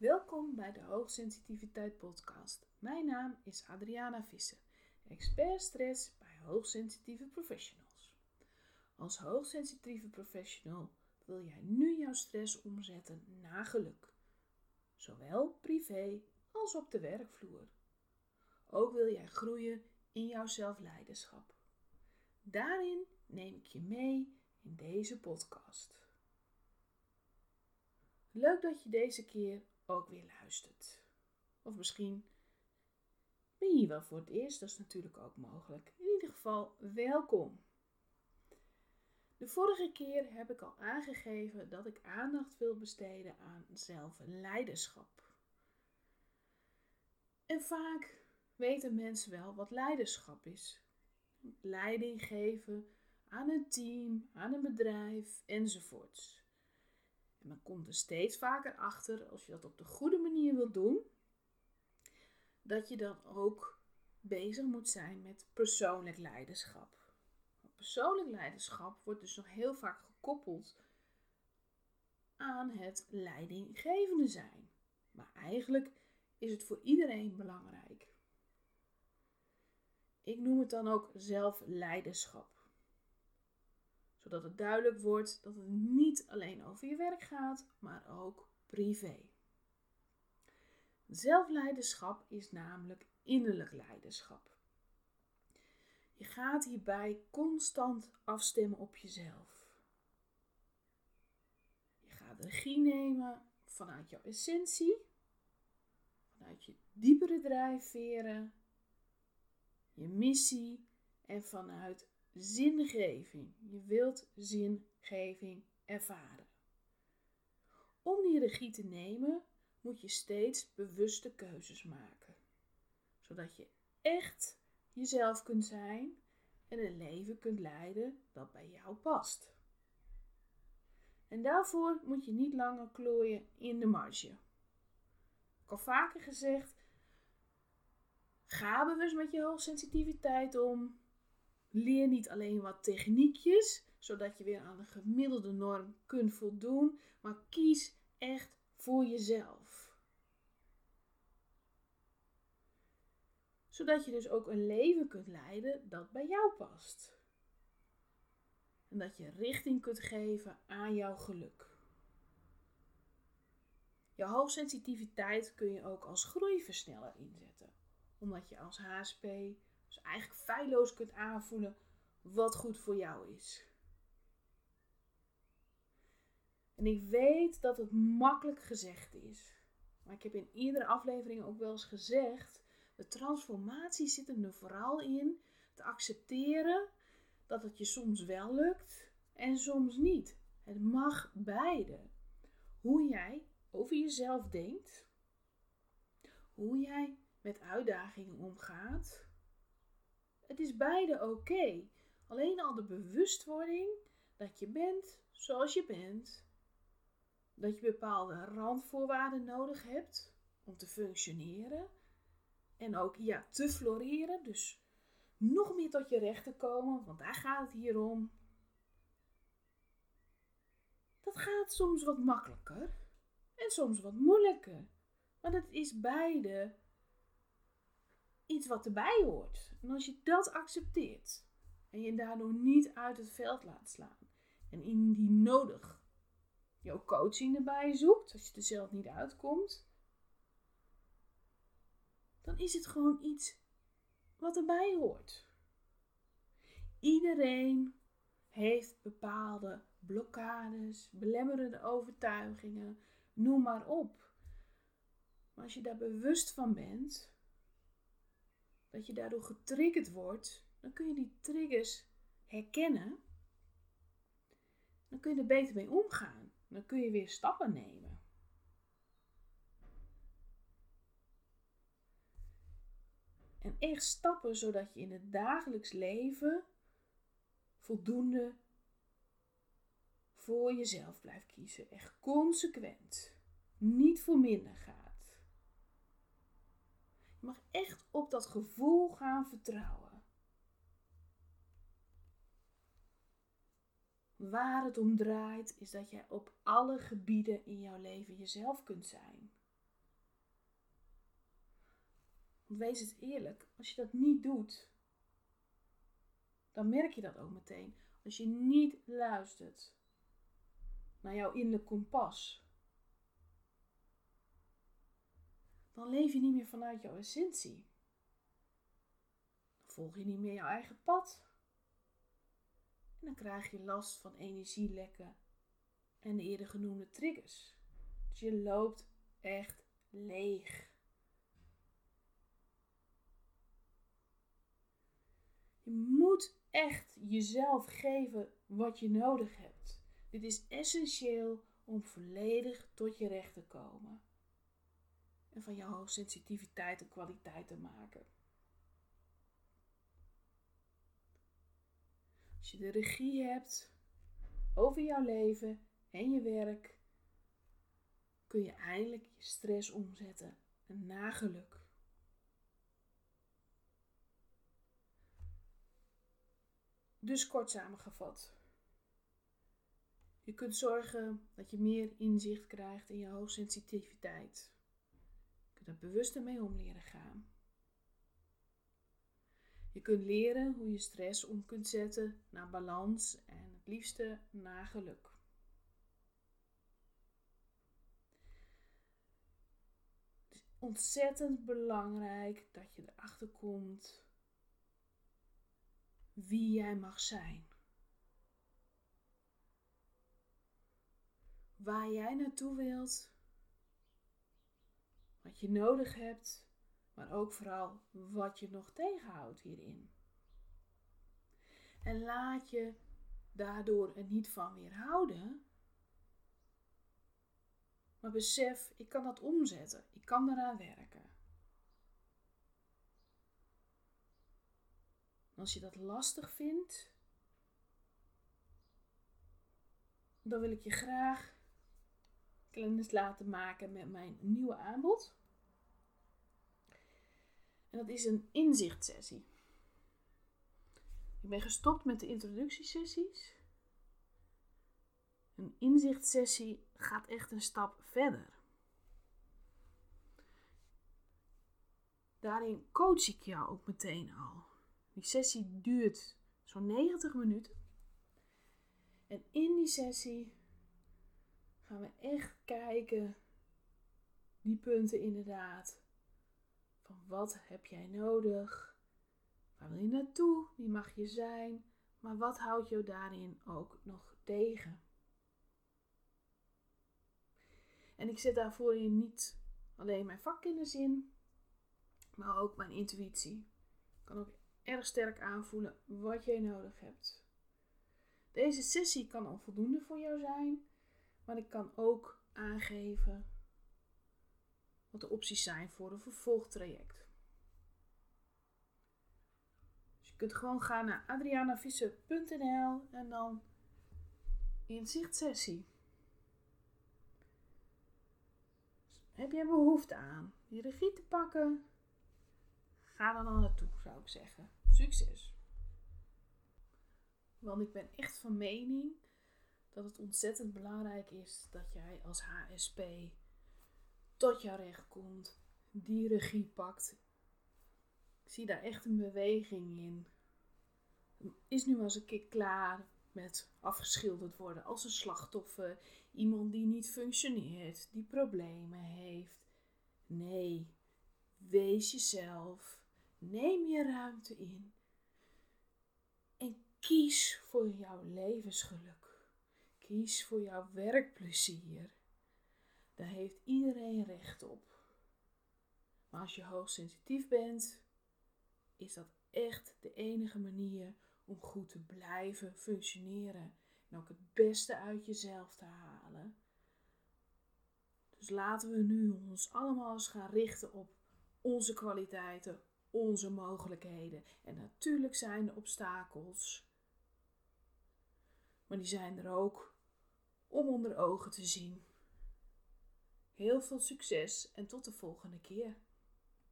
Welkom bij de Hoogsensitiviteit Podcast. Mijn naam is Adriana Visser, expert stress bij hoogsensitieve professionals. Als hoogsensitieve professional wil jij nu jouw stress omzetten naar geluk, zowel privé als op de werkvloer. Ook wil jij groeien in jouw zelfleiderschap. Daarin neem ik je mee in deze podcast. Leuk dat je deze keer ook weer luistert. Of misschien ben je hier wel voor het eerst, dat is natuurlijk ook mogelijk. In ieder geval, welkom. De vorige keer heb ik al aangegeven dat ik aandacht wil besteden aan zelfleiderschap. En vaak weten mensen wel wat leiderschap is. Leiding geven aan een team, aan een bedrijf enzovoorts. En men komt er steeds vaker achter, als je dat op de goede manier wilt doen, dat je dan ook bezig moet zijn met persoonlijk leiderschap. Persoonlijk leiderschap wordt dus nog heel vaak gekoppeld aan het leidinggevende zijn. Maar eigenlijk is het voor iedereen belangrijk. Ik noem het dan ook zelfleiderschap zodat het duidelijk wordt dat het niet alleen over je werk gaat, maar ook privé. Zelfleiderschap is namelijk innerlijk leiderschap. Je gaat hierbij constant afstemmen op jezelf. Je gaat regie nemen vanuit jouw essentie, vanuit je diepere drijfveren, je missie en vanuit zingeving. Je wilt zingeving ervaren. Om die regie te nemen, moet je steeds bewuste keuzes maken, zodat je echt jezelf kunt zijn en een leven kunt leiden dat bij jou past. En daarvoor moet je niet langer klooien in de marge. Ik al vaker gezegd, ga bewust met je hoogsensitiviteit om. Leer niet alleen wat techniekjes, zodat je weer aan de gemiddelde norm kunt voldoen, maar kies echt voor jezelf. Zodat je dus ook een leven kunt leiden dat bij jou past. En dat je richting kunt geven aan jouw geluk. Je hoogsensitiviteit kun je ook als groeiversneller inzetten, omdat je als HSP dus eigenlijk feilloos kunt aanvoelen wat goed voor jou is. En ik weet dat het makkelijk gezegd is. Maar ik heb in iedere aflevering ook wel eens gezegd: de transformatie zit er vooral in te accepteren dat het je soms wel lukt en soms niet. Het mag beide. Hoe jij over jezelf denkt, hoe jij met uitdagingen omgaat, het is beide oké. Alleen al de bewustwording dat je bent zoals je bent. Dat je bepaalde randvoorwaarden nodig hebt om te functioneren. En ook ja, te floreren. Dus nog meer tot je recht te komen, want daar gaat het hier om. Dat gaat soms wat makkelijker en soms wat moeilijker. Maar het is beide iets wat erbij hoort. En als je dat accepteert en je daardoor niet uit het veld laat slaan en indien nodig jouw coaching erbij zoekt, als je er zelf niet uitkomt, dan is het gewoon iets wat erbij hoort. Iedereen heeft bepaalde blokkades, belemmerende overtuigingen, noem maar op. Maar als je daar bewust van bent, dat je daardoor getriggerd wordt, dan kun je die triggers herkennen. Dan kun je er beter mee omgaan. Dan kun je weer stappen nemen. En echt stappen zodat je in het dagelijks leven voldoende voor jezelf blijft kiezen. Echt consequent. Niet voor minder gaat. Je mag echt op dat gevoel gaan vertrouwen. Waar het om draait is dat jij op alle gebieden in jouw leven jezelf kunt zijn. Wees het eerlijk, als je dat niet doet, dan merk je dat ook meteen. Als je niet luistert naar jouw innerlijk kompas, dan leef je niet meer vanuit jouw essentie. Dan volg je niet meer jouw eigen pad. En dan krijg je last van energielekken en de eerder genoemde triggers. Dus je loopt echt leeg. Je moet echt jezelf geven wat je nodig hebt. Dit is essentieel om volledig tot je recht te komen. En van jouw sensitiviteit en kwaliteit te maken. Als je de regie hebt over jouw leven en je werk, kun je eindelijk je stress omzetten naar geluk. Dus kort samengevat. Je kunt zorgen dat je meer inzicht krijgt in je hoogsensitiviteit. Kunt er bewuster mee om leren gaan. Je kunt leren hoe je stress om kunt zetten naar balans en het liefste naar geluk. Het is ontzettend belangrijk dat je erachter komt wie jij mag zijn. Waar jij naartoe wilt, wat je nodig hebt, maar ook vooral wat je nog tegenhoudt hierin. En laat je daardoor er niet van weerhouden. Maar besef, ik kan dat omzetten. Ik kan eraan werken. als je dat lastig vindt, dan wil ik je graag kennis laten maken met mijn nieuwe aanbod. En dat is een inzichtsessie. Ik ben gestopt met de introductiesessies. Een inzichtsessie gaat echt een stap verder. Daarin coach ik jou ook meteen al. Die sessie duurt zo'n 90 minuten. En in die sessie gaan we echt kijken, die punten inderdaad, van wat heb jij nodig? Waar wil je naartoe? Wie mag je zijn? Maar wat houdt jou daarin ook nog tegen? En ik zet daarvoor in niet alleen mijn vakkennis in, maar ook mijn intuïtie. Ik kan ook erg sterk aanvoelen wat jij nodig hebt. Deze sessie kan al voldoende voor jou zijn, maar ik kan ook aangeven wat de opties zijn voor een vervolgtraject. Dus je kunt gewoon gaan naar adrianavisser.nl en dan inzichtsessie. heb jij behoefte aan die regie te pakken? Ga er dan naartoe, zou ik zeggen. Succes! Want ik ben echt van mening dat het ontzettend belangrijk is dat jij als HSP tot jouw recht komt, die regie pakt. Ik zie daar echt een beweging in. Is nu als een keer klaar met afgeschilderd worden als een slachtoffer, iemand die niet functioneert, die problemen heeft. Nee, wees jezelf. Neem je ruimte in en kies voor jouw levensgeluk. Kies voor jouw werkplezier. Daar heeft iedereen recht op. Maar als je hoogsensitief bent, is dat echt de enige manier om goed te blijven functioneren en ook het beste uit jezelf te halen. Dus laten we nu ons allemaal eens gaan richten op onze kwaliteiten, onze mogelijkheden. En natuurlijk zijn er obstakels. Maar die zijn er ook om onder ogen te zien. Heel veel succes en tot de volgende keer.